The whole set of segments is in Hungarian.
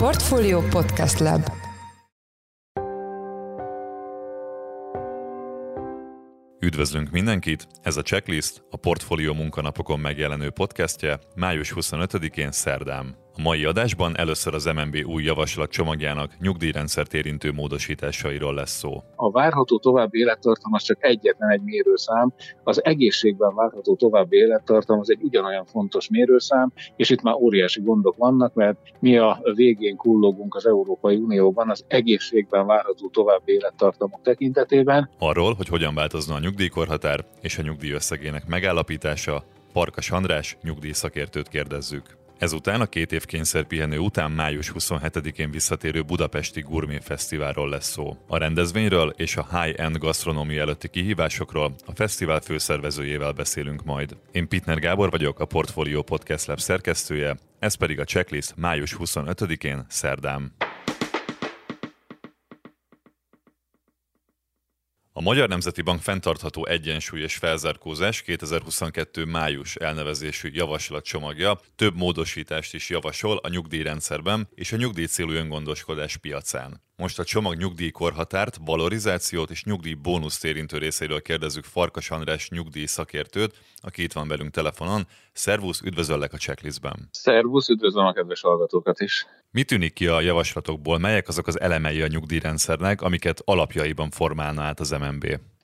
Portfolio Podcast Lab Üdvözlünk mindenkit! Ez a Checklist, a Portfolio munkanapokon megjelenő podcastje május 25-én szerdán. A mai adásban először az MNB új javaslat csomagjának nyugdíjrendszert érintő módosításairól lesz szó. A várható további élettartam az csak egyetlen egy mérőszám, az egészségben várható további élettartam az egy ugyanolyan fontos mérőszám, és itt már óriási gondok vannak, mert mi a végén kullogunk az Európai Unióban az egészségben várható további élettartamok tekintetében. Arról, hogy hogyan változna a nyugdíjkorhatár és a nyugdíj összegének megállapítása, Parkas András nyugdíjszakértőt kérdezzük. Ezután a két év kényszerpihenő után május 27-én visszatérő Budapesti Gourmet Fesztiválról lesz szó. A rendezvényről és a high-end gasztronómia előtti kihívásokról a fesztivál főszervezőjével beszélünk majd. Én Pitner Gábor vagyok, a Portfolio Podcast Lab szerkesztője, ez pedig a checklist május 25-én szerdán. A Magyar Nemzeti Bank fenntartható egyensúly és felzárkózás 2022. május elnevezésű javaslatcsomagja több módosítást is javasol a nyugdíjrendszerben és a nyugdíjcélú öngondoskodás piacán. Most a csomag nyugdíjkorhatárt, valorizációt és nyugdíj bónuszt érintő részeiről kérdezzük Farkas András nyugdíj szakértőt, aki itt van velünk telefonon. Szervusz, üdvözöllek a checklistben. Szervusz, üdvözlöm a kedves hallgatókat is. Mi tűnik ki a javaslatokból, melyek azok az elemei a nyugdíjrendszernek, amiket alapjaiban formálna át az MNB?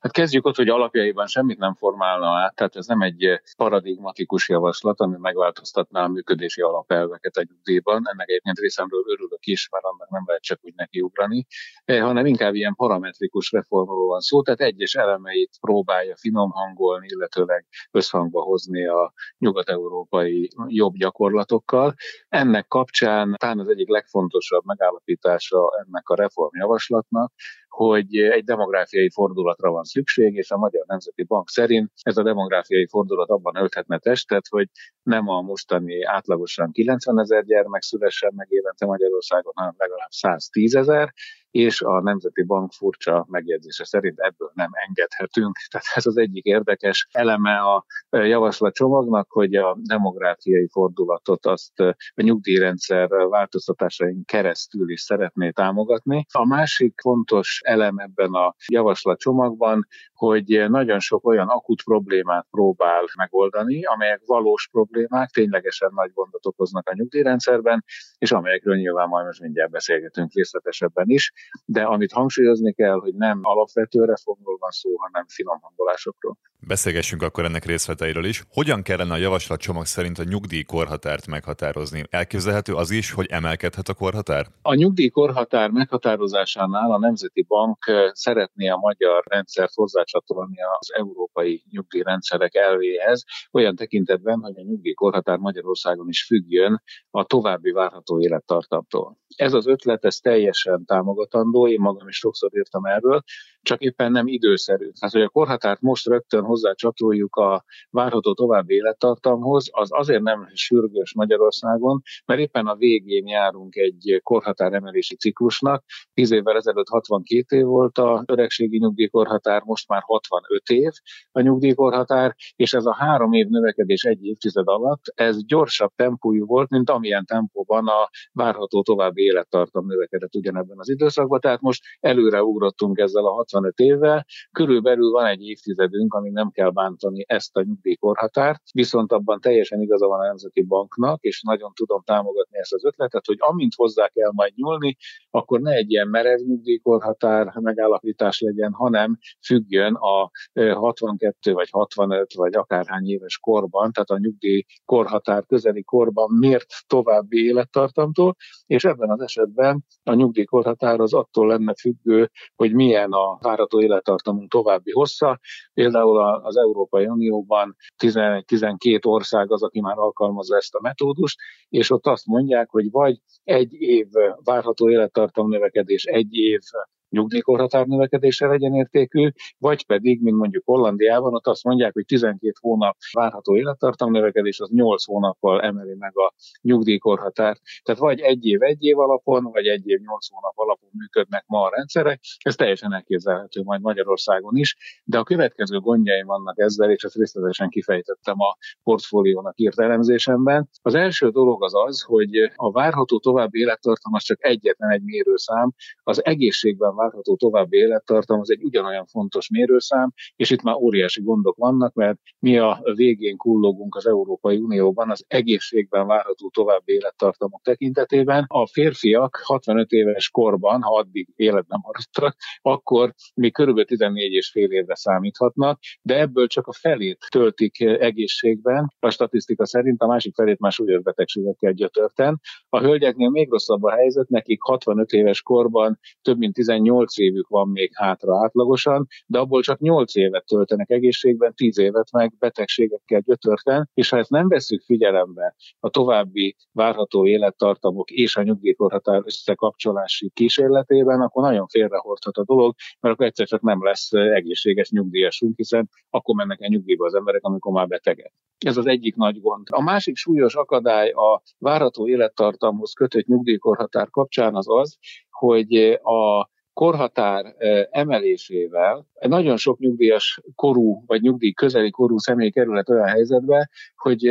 Hát kezdjük ott, hogy alapjaiban semmit nem formálna át, tehát ez nem egy paradigmatikus javaslat, ami megváltoztatná a működési alapelveket a nyugdíjban. Ennek egyébként részemről örülök is, mert annak nem lehet csak úgy nekiugrani, eh, hanem inkább ilyen parametrikus reformról van szó, tehát egyes elemeit próbálja finom hangolni, illetőleg összhangba hozni a nyugat-európai jobb gyakorlatokkal. Ennek kapcsán talán az egyik legfontosabb megállapítása ennek a reformjavaslatnak, hogy egy demográfiai fordulatra van szükség, és a Magyar Nemzeti Bank szerint ez a demográfiai fordulat abban ölthetne testet, hogy nem a mostani átlagosan 90 ezer gyermek szülessen meg évente Magyarországon, hanem legalább 110 ezer, és a Nemzeti Bank furcsa megjegyzése szerint ebből nem engedhetünk. Tehát ez az egyik érdekes eleme a javaslatcsomagnak, hogy a demográfiai fordulatot azt a nyugdíjrendszer változtatásain keresztül is szeretné támogatni. A másik fontos elem ebben a javaslatcsomagban, hogy nagyon sok olyan akut problémát próbál megoldani, amelyek valós problémák, ténylegesen nagy gondot okoznak a nyugdíjrendszerben, és amelyekről nyilván majd most mindjárt beszélgetünk részletesebben is de amit hangsúlyozni kell, hogy nem alapvető reformról van szó, hanem finom hangolásokról. Beszélgessünk akkor ennek részleteiről is. Hogyan kellene a javaslatcsomag szerint a nyugdíjkorhatárt meghatározni? Elképzelhető az is, hogy emelkedhet a korhatár? A nyugdíjkorhatár meghatározásánál a Nemzeti Bank szeretné a magyar rendszert hozzácsatolni az európai nyugdíjrendszerek elvéhez, olyan tekintetben, hogy a nyugdíjkorhatár Magyarországon is függjön a további várható élettartamtól. Ez az ötlet, ez teljesen támogatandó, én magam is sokszor írtam erről, csak éppen nem időszerű. Tehát, hogy a korhatárt most rögtön hozzá csatoljuk a várható további élettartamhoz, az azért nem sürgős Magyarországon, mert éppen a végén járunk egy korhatár emelési ciklusnak. Tíz évvel ezelőtt 62 év volt a öregségi nyugdíjkorhatár, most már 65 év a nyugdíjkorhatár, és ez a három év növekedés egy évtized alatt, ez gyorsabb tempójú volt, mint amilyen tempóban a várható további élettartam növekedett ugyanebben az időszakban. Tehát most előre ugrottunk ezzel a 65 évvel, körülbelül van egy évtizedünk, ami nem kell bántani ezt a nyugdíjkorhatárt, viszont abban teljesen igaza van a Nemzeti Banknak, és nagyon tudom támogatni ezt az ötletet, hogy amint hozzá kell majd nyúlni, akkor ne egy ilyen merev nyugdíjkorhatár megállapítás legyen, hanem függjön a 62 vagy 65 vagy akárhány éves korban, tehát a nyugdíjkorhatár közeli korban mért további élettartamtól, és ebben az esetben a nyugdíjkorhatár az attól lenne függő, hogy milyen a várató élettartamunk további hossza. Például az Európai Unióban 11-12 ország az, aki már alkalmazza ezt a metódust, és ott azt mondják, hogy vagy egy év várható élettartam növekedés, egy év nyugdíjkorhatár növekedésre legyen értékű, vagy pedig, mint mondjuk Hollandiában, ott azt mondják, hogy 12 hónap várható élettartam növekedés, az 8 hónappal emeli meg a nyugdíjkorhatárt. Tehát vagy egy év egy év alapon, vagy egy év 8 hónap alapon működnek ma a rendszerek. Ez teljesen elképzelhető majd Magyarországon is, de a következő gondjai vannak ezzel, és ezt részletesen kifejtettem a portfóliónak írt elemzésemben. Az első dolog az az, hogy a várható további élettartam az csak egyetlen egy mérőszám, az egészségben várható további élettartam az egy ugyanolyan fontos mérőszám, és itt már óriási gondok vannak, mert mi a végén kullogunk az Európai Unióban az egészségben várható további élettartamok tekintetében. A férfiak 65 éves korban, ha addig életben maradtak, akkor még körülbelül 14 és fél évre számíthatnak, de ebből csak a felét töltik egészségben, a statisztika szerint a másik felét már súlyos betegségekkel gyötörten. A hölgyeknél még rosszabb a helyzet, nekik 65 éves korban több mint 18 évük van még hátra átlagosan, de abból csak 8 évet töltenek egészségben, 10 évet meg betegségekkel gyötörten, és ha ezt nem veszük figyelembe a további várható élettartamok és a nyugdíjkorhatár összekapcsolási kísérletében, akkor nagyon félrehordhat a dolog, mert akkor egyszer csak nem lesz egészséges nyugdíjasunk, hiszen akkor mennek el nyugdíjba az emberek, amikor már betegek. Ez az egyik nagy gond. A másik súlyos akadály a várható élettartamhoz kötött nyugdíjkorhatár kapcsán az az, hogy a korhatár emelésével nagyon sok nyugdíjas korú, vagy nyugdíj közeli korú személy kerülhet olyan helyzetbe, hogy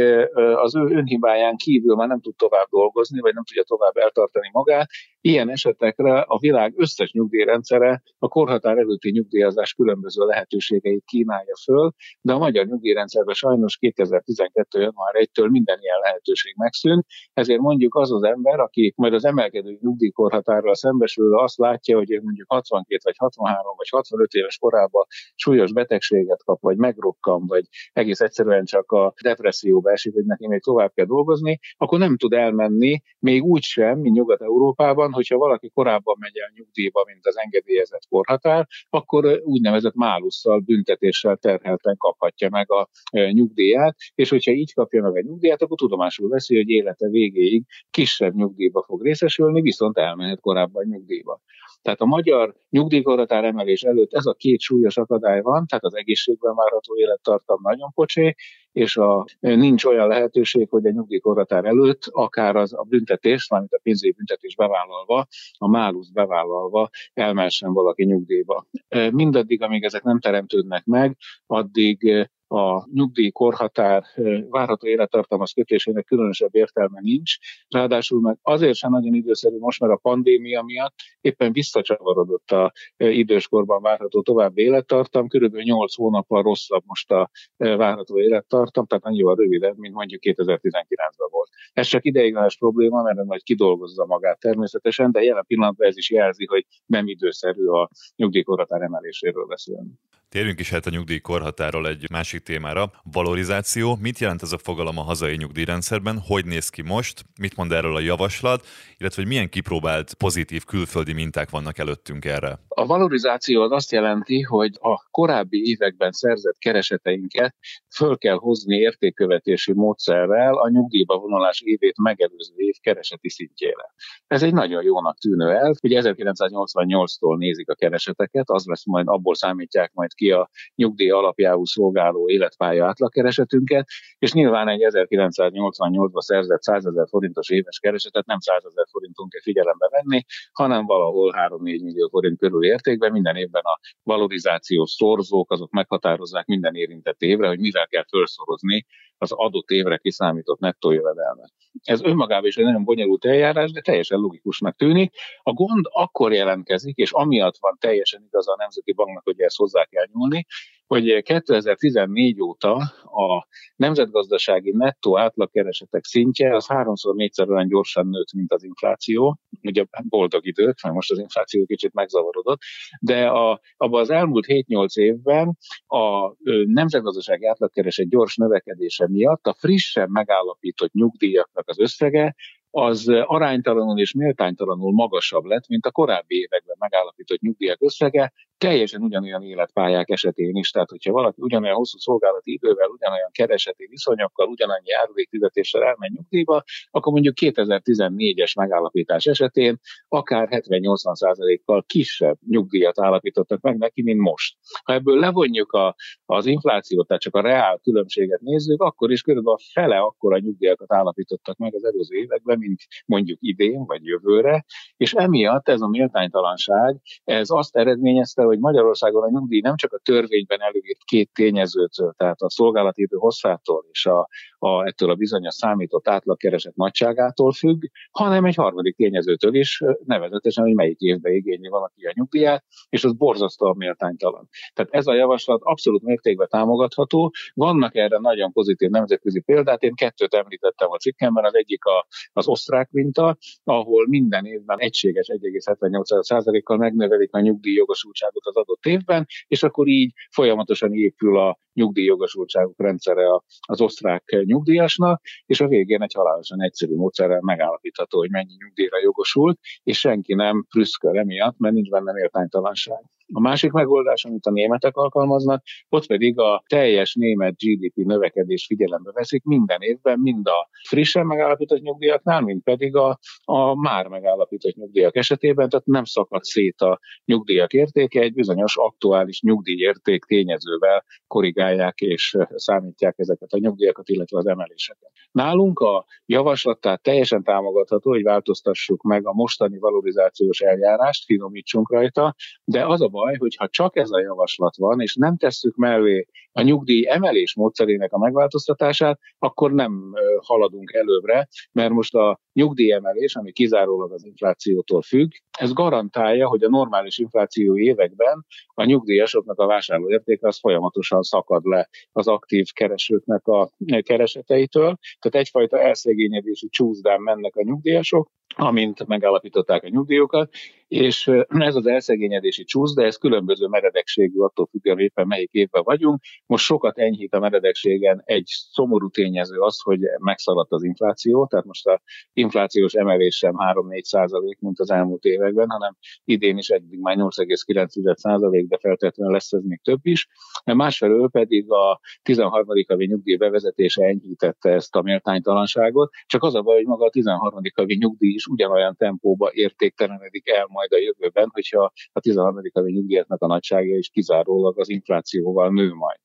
az ő önhibáján kívül már nem tud tovább dolgozni, vagy nem tudja tovább eltartani magát. Ilyen esetekre a világ összes nyugdíjrendszere a korhatár előtti nyugdíjazás különböző lehetőségeit kínálja föl, de a magyar nyugdíjrendszerben sajnos 2012. január 1-től minden ilyen lehetőség megszűnt, ezért mondjuk az az ember, aki majd az emelkedő nyugdíjkorhatárral szembesülve azt látja, hogy mondjuk 62 vagy 63 vagy 65 éves korában súlyos betegséget kap, vagy megrokkan, vagy egész egyszerűen csak a depresszióba esik, hogy neki még tovább kell dolgozni, akkor nem tud elmenni, még úgy sem, mint Nyugat-Európában, hogyha valaki korábban megy el nyugdíjba, mint az engedélyezett korhatár, akkor úgynevezett málusszal, büntetéssel terhelten kaphatja meg a nyugdíját, és hogyha így kapja meg a nyugdíjat, akkor tudomásul veszi, hogy élete végéig kisebb nyugdíjba fog részesülni, viszont elmehet korábban nyugdíjba. Tehát a magyar nyugdíjkorhatár emelés előtt ez a két súlyos akadály van, tehát az egészségben várható élettartam nagyon pocsé, és a, nincs olyan lehetőség, hogy a nyugdíjkorhatár előtt akár az a büntetés, mármint a pénzügyi büntetés bevállalva, a málusz bevállalva elmessen valaki nyugdíjba. Mindaddig, amíg ezek nem teremtődnek meg, addig a nyugdíjkorhatár várható élettartalmaz kötésének különösebb értelme nincs. Ráadásul meg azért sem nagyon időszerű most, mert a pandémia miatt éppen visszacsavarodott a időskorban várható további élettartam, körülbelül 8 hónappal rosszabb most a várható élettartam, tehát annyival rövidebb, mint mondjuk 2019-ben volt. Ez csak ideiglenes probléma, mert majd kidolgozza magát természetesen, de jelen pillanatban ez is jelzi, hogy nem időszerű a nyugdíjkorhatár emeléséről beszélni. Térjünk is hát a nyugdíjkorhatáról egy másik témára. Valorizáció. Mit jelent ez a fogalom a hazai nyugdíjrendszerben? Hogy néz ki most? Mit mond erről a javaslat? Illetve hogy milyen kipróbált pozitív külföldi minták vannak előttünk erre? A valorizáció az azt jelenti, hogy a korábbi években szerzett kereseteinket föl kell hozni értékkövetési módszerrel a nyugdíjba vonulás évét megelőző év kereseti szintjére. Ez egy nagyon jónak tűnő el, hogy 1988-tól nézik a kereseteket, az lesz majd, abból számítják majd ki a nyugdíj alapjául szolgáló életpálya átlagkeresetünket, és nyilván egy 1988-ban szerzett 100 ezer forintos éves keresetet nem 100 ezer forintunk kell figyelembe venni, hanem valahol 3-4 millió forint körül értékben minden évben a valorizációs szorzók azok meghatározzák minden érintett évre, hogy mivel kell felszorozni az adott évre kiszámított nettó jövedelmet. Ez önmagában is egy nagyon bonyolult eljárás, de teljesen logikusnak tűnik. A gond akkor jelentkezik, és amiatt van teljesen igaz a Nemzeti Banknak, hogy ezt hozzá kell nyúlni, hogy 2014 óta a nemzetgazdasági nettó átlagkeresetek szintje az háromszor, négyszer olyan gyorsan nőtt, mint az infláció. Ugye boldog idők, mert most az infláció kicsit megzavarodott, de a, abban az elmúlt 7-8 évben a nemzetgazdasági átlagkereset gyors növekedése miatt a frissen megállapított nyugdíjaknak az összege az aránytalanul és méltánytalanul magasabb lett, mint a korábbi években megállapított nyugdíjak összege, teljesen ugyanolyan életpályák esetén is. Tehát, hogyha valaki ugyanolyan hosszú szolgálati idővel, ugyanolyan kereseti viszonyokkal, ugyanannyi járulékfizetéssel elmegy nyugdíjba, akkor mondjuk 2014-es megállapítás esetén akár 70-80%-kal kisebb nyugdíjat állapítottak meg neki, mint most. Ha ebből levonjuk a, az inflációt, tehát csak a reál különbséget nézzük, akkor is körülbelül a fele akkora nyugdíjakat állapítottak meg az előző években, mint mondjuk idén vagy jövőre, és emiatt ez a méltánytalanság, ez azt eredményezte, hogy Magyarországon a nyugdíj nem csak a törvényben előírt két tényezőtől, tehát a szolgálati idő hosszától és a, a, ettől a bizonyos számított átlagkereset nagyságától függ, hanem egy harmadik tényezőtől is, nevezetesen, hogy melyik évben igényli valaki a nyugdíját, és az borzasztóan méltánytalan. Tehát ez a javaslat abszolút mértékben támogatható. Vannak erre nagyon pozitív nemzetközi példát. Én kettőt említettem a cikkemben, az egyik a, az osztrák minta, ahol minden évben egységes 1,78%-kal megnövelik a nyugdíjjogosultságot az adott évben, és akkor így folyamatosan épül a nyugdíjjogosultságok rendszere az osztrák nyugdíjasnak, és a végén egy halálosan egyszerű módszerrel megállapítható, hogy mennyi nyugdíjra jogosult, és senki nem prüszköl emiatt, mert nincs benne méltánytalanság. A másik megoldás, amit a németek alkalmaznak, ott pedig a teljes német GDP növekedés figyelembe veszik minden évben, mind a frissen megállapított nyugdíjaknál, mind pedig a, a már megállapított nyugdíjak esetében, tehát nem szakad szét a nyugdíjak értéke, egy bizonyos aktuális nyugdíjérték tényezővel korrigálják és számítják ezeket a nyugdíjakat, illetve az emeléseket. Nálunk a javaslat tehát teljesen támogatható, hogy változtassuk meg a mostani valorizációs eljárást, finomítsunk rajta, de az a baj, hogy ha csak ez a javaslat van, és nem tesszük mellé a nyugdíj emelés módszerének a megváltoztatását, akkor nem haladunk előbbre, mert most a nyugdíjemelés, ami kizárólag az inflációtól függ, ez garantálja, hogy a normális infláció években a nyugdíjasoknak a vásárlóértéke az folyamatosan szakad le az aktív keresőknek a kereseteitől. Tehát egyfajta elszegényedési csúszdán mennek a nyugdíjasok, amint megállapították a nyugdíjokat, és ez az elszegényedési csúsz, de ez különböző meredekségű attól függően éppen melyik évben vagyunk. Most sokat enyhít a meredekségen egy szomorú tényező az, hogy megszaladt az infláció, tehát most a inflációs emelés sem 3-4 százalék, mint az elmúlt években, hanem idén is eddig már 8,9 százalék, de feltétlenül lesz ez még több is. Másfelől pedig a 13. havi nyugdíj bevezetése enyhítette ezt a méltánytalanságot, csak az a baj, hogy maga a 13. havi nyugdíj is ugyanolyan tempóba értéktelenedik el majd a jövőben, hogyha a 13. havi nyugdíjaknak a nagysága is kizárólag az inflációval nő majd.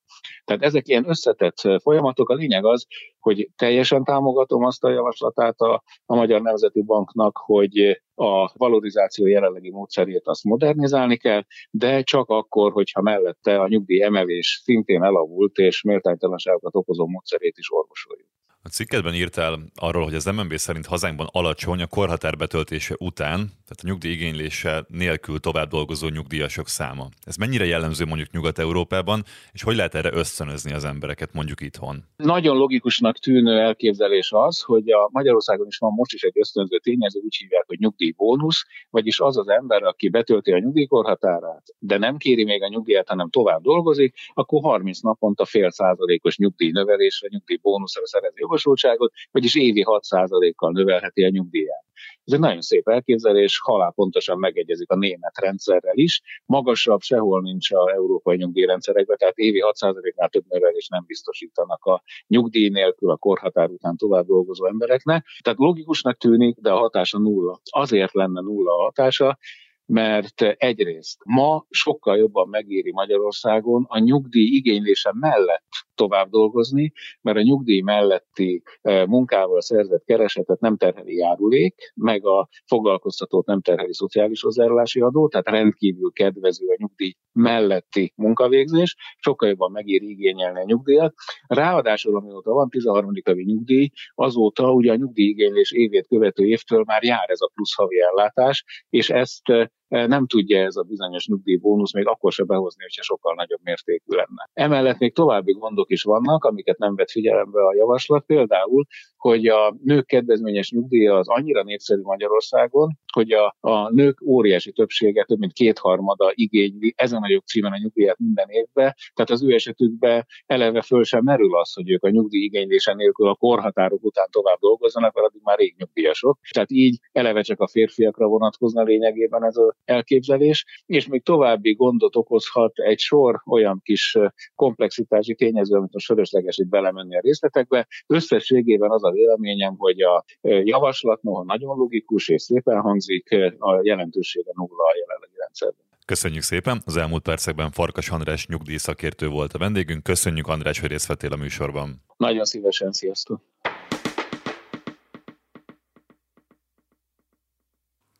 Tehát ezek ilyen összetett folyamatok. A lényeg az, hogy teljesen támogatom azt a javaslatát a, a Magyar Nemzeti Banknak, hogy a valorizáció jelenlegi módszerét azt modernizálni kell, de csak akkor, hogyha mellette a nyugdíj emelés szintén elavult és méltánytalanságokat okozó módszerét is orvosoljuk. A cikkedben írtál arról, hogy az MNB szerint hazánkban alacsony a korhatár betöltése után, tehát a nyugdíj igénylése nélkül tovább dolgozó nyugdíjasok száma. Ez mennyire jellemző mondjuk Nyugat-Európában, és hogy lehet erre ösztönözni az embereket mondjuk itthon? Nagyon logikusnak tűnő elképzelés az, hogy a Magyarországon is van most is egy ösztönző tényező, úgy hívják, hogy nyugdíjbónusz, vagyis az az ember, aki betölti a nyugdíjkorhatárát, de nem kéri még a nyugdíjat, hanem tovább dolgozik, akkor 30 naponta fél százalékos nyugdíjnövelésre, nyugdíjbónuszra szerezi jogosultságot, vagyis évi 6%-kal növelheti a nyugdíját. Ez egy nagyon szép elképzelés, halál pontosan megegyezik a német rendszerrel is. Magasabb sehol nincs a európai nyugdíjrendszerekben, tehát évi 6%-nál több növelés nem biztosítanak a nyugdíj nélkül a korhatár után tovább dolgozó embereknek. Tehát logikusnak tűnik, de a hatása nulla. Azért lenne nulla a hatása, mert egyrészt ma sokkal jobban megéri Magyarországon a nyugdíj igénylése mellett tovább dolgozni, mert a nyugdíj melletti e, munkával szerzett keresetet nem terheli járulék, meg a foglalkoztatót nem terheli szociális hozzájárulási adó, tehát rendkívül kedvező a nyugdíj melletti munkavégzés, sokkal jobban megéri igényelni a nyugdíjat. Ráadásul, amióta van 13. havi nyugdíj, azóta ugye a nyugdíjigénylés évét követő évtől már jár ez a plusz havi ellátás, és ezt e, nem tudja ez a bizonyos nyugdíjbónusz még akkor se behozni, hogyha sokkal nagyobb mértékű lenne. Emellett még további gondok is vannak, amiket nem vett figyelembe a javaslat, például, hogy a nők kedvezményes nyugdíja az annyira népszerű Magyarországon, hogy a, a nők óriási többsége, több mint kétharmada igényli ezen a jogcímen a nyugdíjat minden évben, tehát az ő esetükben eleve föl sem merül az, hogy ők a nyugdíj igénylése nélkül a korhatárok után tovább dolgozzanak, mert addig már rég nyugdíjasok. Tehát így eleve csak a férfiakra vonatkozna lényegében ez az elképzelés, és még további gondot okozhat egy sor olyan kis komplexitási tényező, amit most fölösleges itt belemenni a részletekbe. Összességében az a véleményem, hogy a javaslat noha nagyon logikus és szépen hangzik, a jelentősége nulla a jelenlegi rendszerben. Köszönjük szépen! Az elmúlt percekben Farkas András nyugdíjszakértő volt a vendégünk. Köszönjük András, hogy részt vettél a műsorban. Nagyon szívesen, sziasztok!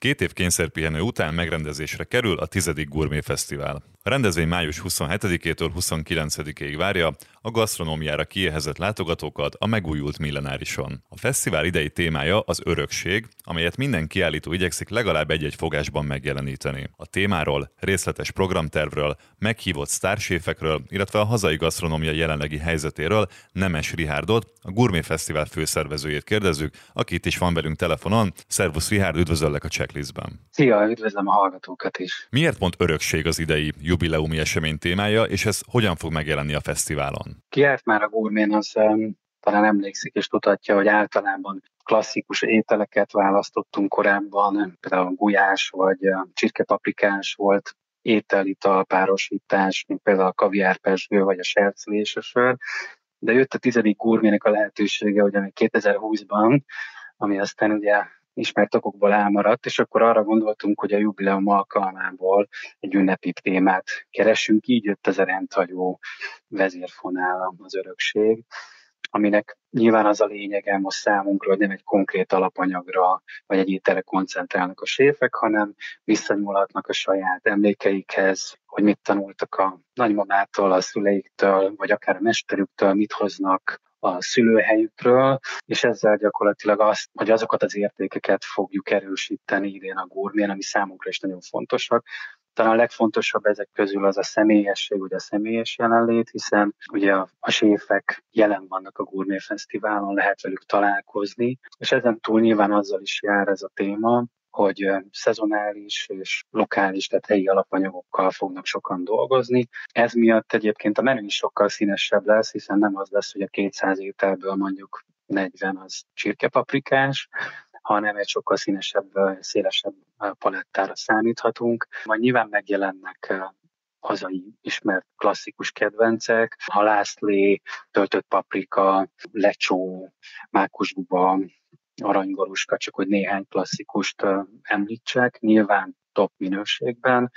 Két év kényszerpihenő után megrendezésre kerül a tizedik Gourmet Fesztivál. A rendezvény május 27-től 29-ig várja a gasztronómiára kiéhezett látogatókat a megújult millenárison. A fesztivál idei témája az örökség, amelyet minden kiállító igyekszik legalább egy-egy fogásban megjeleníteni. A témáról, részletes programtervről, meghívott sztárséfekről, illetve a hazai gasztronómia jelenlegi helyzetéről Nemes Rihárdot, a Gourmet Fesztivál főszervezőjét kérdezzük, aki itt is van velünk telefonon. Szervusz Rihárd, üdvözöllek a checklistben. Szia, üdvözlöm a hallgatókat is. Miért pont örökség az idei jubileumi esemény témája, és ez hogyan fog megjelenni a fesztiválon? Ki járt már a gurmén, az um, talán emlékszik és tudhatja, hogy általában klasszikus ételeket választottunk korábban, például gulyás vagy csirkepaprikás volt étel-ital párosítás, mint például a kaviárpesgő vagy a serclés a sör, de jött a tizedik gurmének a lehetősége, hogy 2020-ban, ami aztán ugye ismert okokból elmaradt, és akkor arra gondoltunk, hogy a jubileum alkalmából egy ünnepi témát keresünk, így jött az a rendhagyó vezérfonál az örökség, aminek nyilván az a lényege most számunkra, hogy nem egy konkrét alapanyagra vagy egy ételre koncentrálnak a séfek, hanem visszanyúlhatnak a saját emlékeikhez, hogy mit tanultak a nagymamától, a szüleiktől, vagy akár a mesterüktől, mit hoznak a szülőhelyükről, és ezzel gyakorlatilag azt, hogy azokat az értékeket fogjuk erősíteni idén a gurmén, ami számunkra is nagyon fontosak, talán a legfontosabb ezek közül az a személyesség, vagy a személyes jelenlét, hiszen ugye a, a séfek jelen vannak a Gourmet Fesztiválon, lehet velük találkozni, és ezen túl nyilván azzal is jár ez a téma, hogy szezonális és lokális, tehát helyi alapanyagokkal fognak sokan dolgozni. Ez miatt egyébként a menü is sokkal színesebb lesz, hiszen nem az lesz, hogy a 200 ételből mondjuk 40 az csirkepaprikás, hanem egy sokkal színesebb, szélesebb palettára számíthatunk. Majd nyilván megjelennek hazai ismert klasszikus kedvencek, halászlé, töltött paprika, lecsó, mákusbuba, aranygorúska, csak hogy néhány klasszikust említsek, nyilván top minőségben.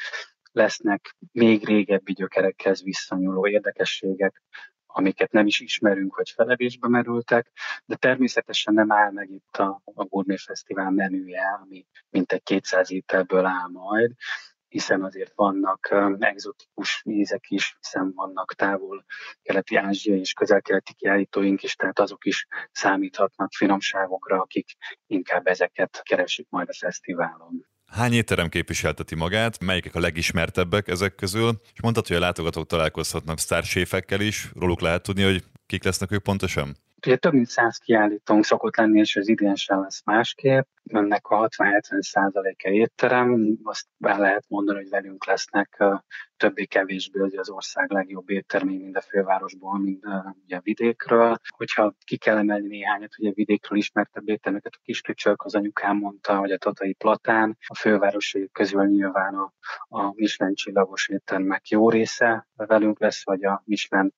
Lesznek még régebbi gyökerekhez visszanyúló érdekességek, amiket nem is ismerünk, hogy felevésbe merültek, de természetesen nem áll meg itt a, a Gourmet Fesztivál menüje, ami mintegy 200 ételből áll majd, hiszen azért vannak um, exotikus ízek is, hiszen vannak távol keleti ázsiai és közel-keleti kiállítóink is, tehát azok is számíthatnak finomságokra, akik inkább ezeket keresik majd a fesztiválon. Hány étterem képviselteti magát, melyikek a legismertebbek ezek közül, és mondtad, hogy a látogatók találkozhatnak sztárséfekkel is, róluk lehet tudni, hogy kik lesznek ők pontosan? Ugye több mint száz kiállítónk szokott lenni, és az idén sem lesz másképp. Ennek a 60-70 százaléka étterem, azt el lehet mondani, hogy velünk lesznek többé-kevésbé az ország legjobb éttermei, mind a fővárosból, mind ugye a vidékről. Hogyha ki kell emelni néhányat, ugye vidékről ismertebb éttermeket, a Kistücsök, az anyukám mondta, hogy a Tatai Platán, a fővárosi közül nyilván a, a Michelin csillagos éttermek jó része velünk lesz, vagy a Michelin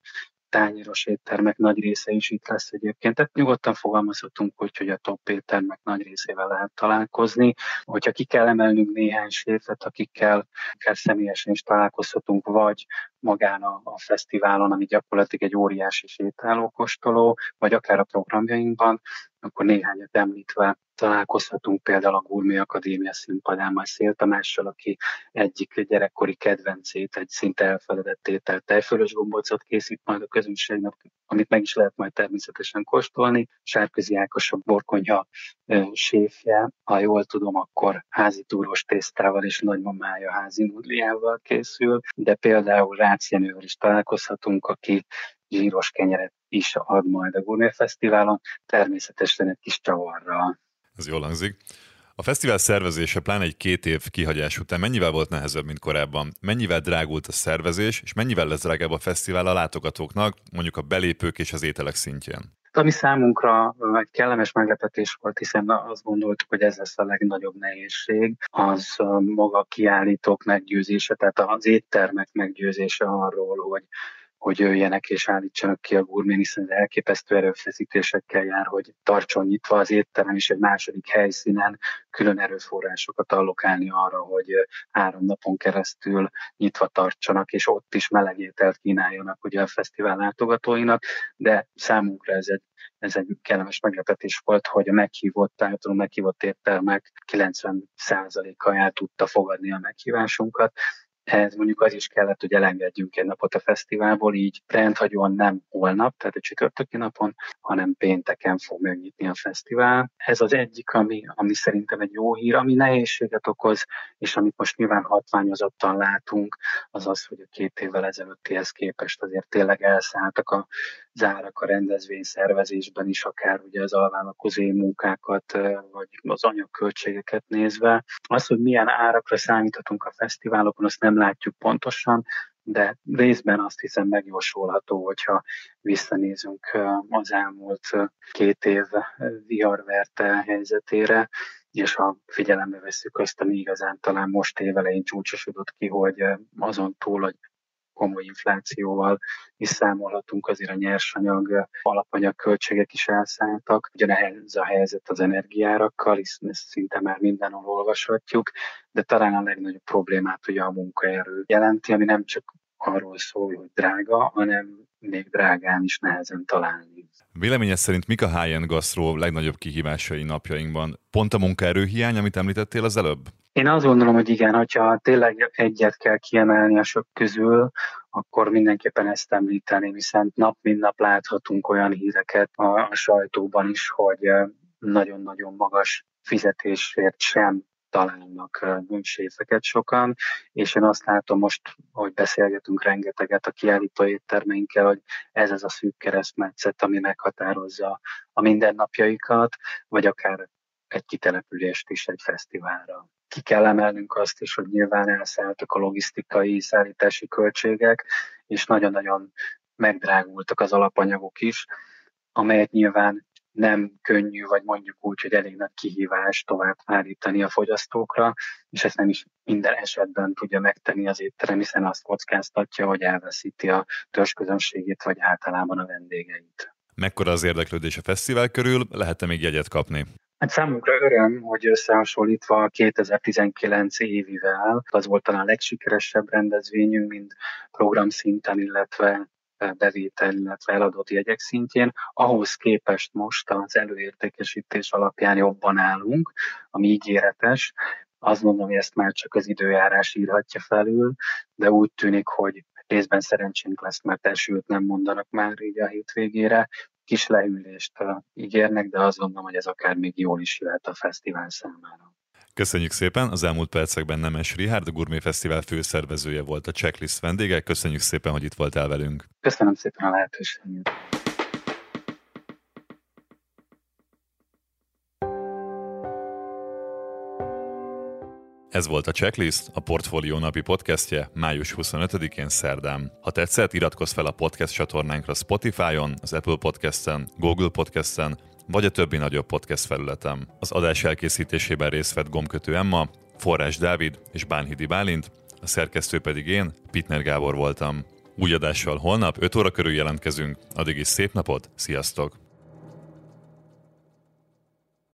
tányéros éttermek nagy része is itt lesz egyébként. Tehát nyugodtan fogalmazhatunk úgy, hogy a top éttermek nagy részével lehet találkozni. Hogyha ki kell emelnünk néhány séfet, akikkel akár személyesen is találkozhatunk, vagy magán a, a fesztiválon, ami gyakorlatilag egy óriási sétálókostoló, vagy akár a programjainkban, akkor néhányat említve találkozhatunk például a Gurmi Akadémia színpadán majd Szél Tamással, aki egyik gyerekkori kedvencét, egy szinte elfeledett étel tejfölös gombócot készít majd a közönségnek, amit meg is lehet majd természetesen kóstolni. Sárközi Ákos a borkonyha séfje, ha jól tudom, akkor házi túros tésztával és nagymamája házi nudliával készül, de például Rácz is találkozhatunk, aki zsíros kenyeret is ad majd a Gourmet Fesztiválon, természetesen egy kis csavarral. Ez jól hangzik. A fesztivál szervezése pláne egy két év kihagyás után mennyivel volt nehezebb, mint korábban? Mennyivel drágult a szervezés, és mennyivel lesz drágább a fesztivál a látogatóknak, mondjuk a belépők és az ételek szintjén? Ami számunkra egy kellemes meglepetés volt, hiszen azt gondoltuk, hogy ez lesz a legnagyobb nehézség, az maga a kiállítók meggyőzése, tehát az éttermek meggyőzése arról, hogy hogy jöjjenek és állítsanak ki a gurmén, hiszen ez elképesztő erőfeszítésekkel jár, hogy tartson nyitva az étterem, és egy második helyszínen. Külön erőforrásokat allokálni arra, hogy három napon keresztül nyitva tartsanak, és ott is meleg ételt kínáljanak ugye a fesztivál látogatóinak, de számunkra ez egy, ez egy kellemes meglepetés volt, hogy a meghívott, általunk meghívott éttermek 90%-a el tudta fogadni a meghívásunkat, ehhez mondjuk az is kellett, hogy elengedjünk egy napot a fesztiválból, így rendhagyóan nem holnap, tehát a csütörtöki napon, hanem pénteken fog megnyitni a fesztivál. Ez az egyik, ami, ami szerintem egy jó hír, ami nehézséget okoz, és amit most nyilván hatványozottan látunk, az az, hogy a két évvel ezelőttihez képest azért tényleg elszálltak a zárak a rendezvény szervezésben is, akár ugye az alvállalkozói munkákat, vagy az anyagköltségeket nézve. Az, hogy milyen árakra számíthatunk a fesztiválokon, azt nem látjuk pontosan, de részben azt hiszem megjósolható, hogyha visszanézünk az elmúlt két év viharverte helyzetére, és ha figyelembe veszük azt, ami igazán talán most évelején csúcsosodott ki, hogy azon túl, hogy komoly inflációval is számolhatunk, azért a nyersanyag, alapanyag költségek is elszálltak. Ugyanehhez a helyzet az energiárakkal, hiszen ezt szinte már mindenhol olvashatjuk, de talán a legnagyobb problémát ugye a munkaerő jelenti, ami nem csak arról szól, hogy drága, hanem még drágán is nehezen találni. Véleményed szerint mik a high-end gasztró legnagyobb kihívásai napjainkban? Pont a munkaerő hiány, amit említettél az előbb? Én azt gondolom, hogy igen, hogyha tényleg egyet kell kiemelni a sok közül, akkor mindenképpen ezt említeném, hiszen nap mint nap láthatunk olyan híreket a, a sajtóban is, hogy nagyon-nagyon magas fizetésért sem találnak séfeket sokan, és én azt látom most, hogy beszélgetünk rengeteget a kiállító éttermeinkkel, hogy ez az a szűk keresztmetszet, ami meghatározza a mindennapjaikat, vagy akár egy kitelepülést is egy fesztiválra. Ki kell emelnünk azt is, hogy nyilván elszálltak a logisztikai szállítási költségek, és nagyon-nagyon megdrágultak az alapanyagok is, amelyet nyilván nem könnyű, vagy mondjuk úgy, hogy elég nagy kihívás tovább állítani a fogyasztókra, és ezt nem is minden esetben tudja megtenni az étterem, hiszen azt kockáztatja, hogy elveszíti a törzsközönségét, vagy általában a vendégeit. Mekkora az érdeklődés a fesztivál körül, lehet-e még jegyet kapni? Hát számunkra öröm, hogy összehasonlítva a 2019 évivel, az volt talán a legsikeresebb rendezvényünk, mind program szinten, illetve bevétel, illetve eladott jegyek szintjén. Ahhoz képest most az előértékesítés alapján jobban állunk, ami ígéretes. Azt mondom, hogy ezt már csak az időjárás írhatja felül, de úgy tűnik, hogy részben szerencsénk lesz, mert elsőt nem mondanak már így a hétvégére. Kis leülést ígérnek, de azt gondolom, hogy ez akár még jól is jöhet a fesztivál számára. Köszönjük szépen! Az elmúlt percekben Nemes Rihárd, a Gourmet Fesztivál főszervezője volt a checklist vendége. Köszönjük szépen, hogy itt voltál velünk. Köszönöm szépen a lehetőséget. Ez volt a Checklist, a Portfólió napi podcastje május 25-én szerdán. Ha tetszett, iratkozz fel a podcast csatornánkra Spotify-on, az Apple Podcast-en, Google Podcast-en, vagy a többi nagyobb podcast felületem. Az adás elkészítésében részt vett Gomkötő Emma, Forrás Dávid és Bánhidi Bálint, a szerkesztő pedig én, Pitner Gábor voltam. Új adással holnap 5 óra körül jelentkezünk, addig is szép napot, sziasztok!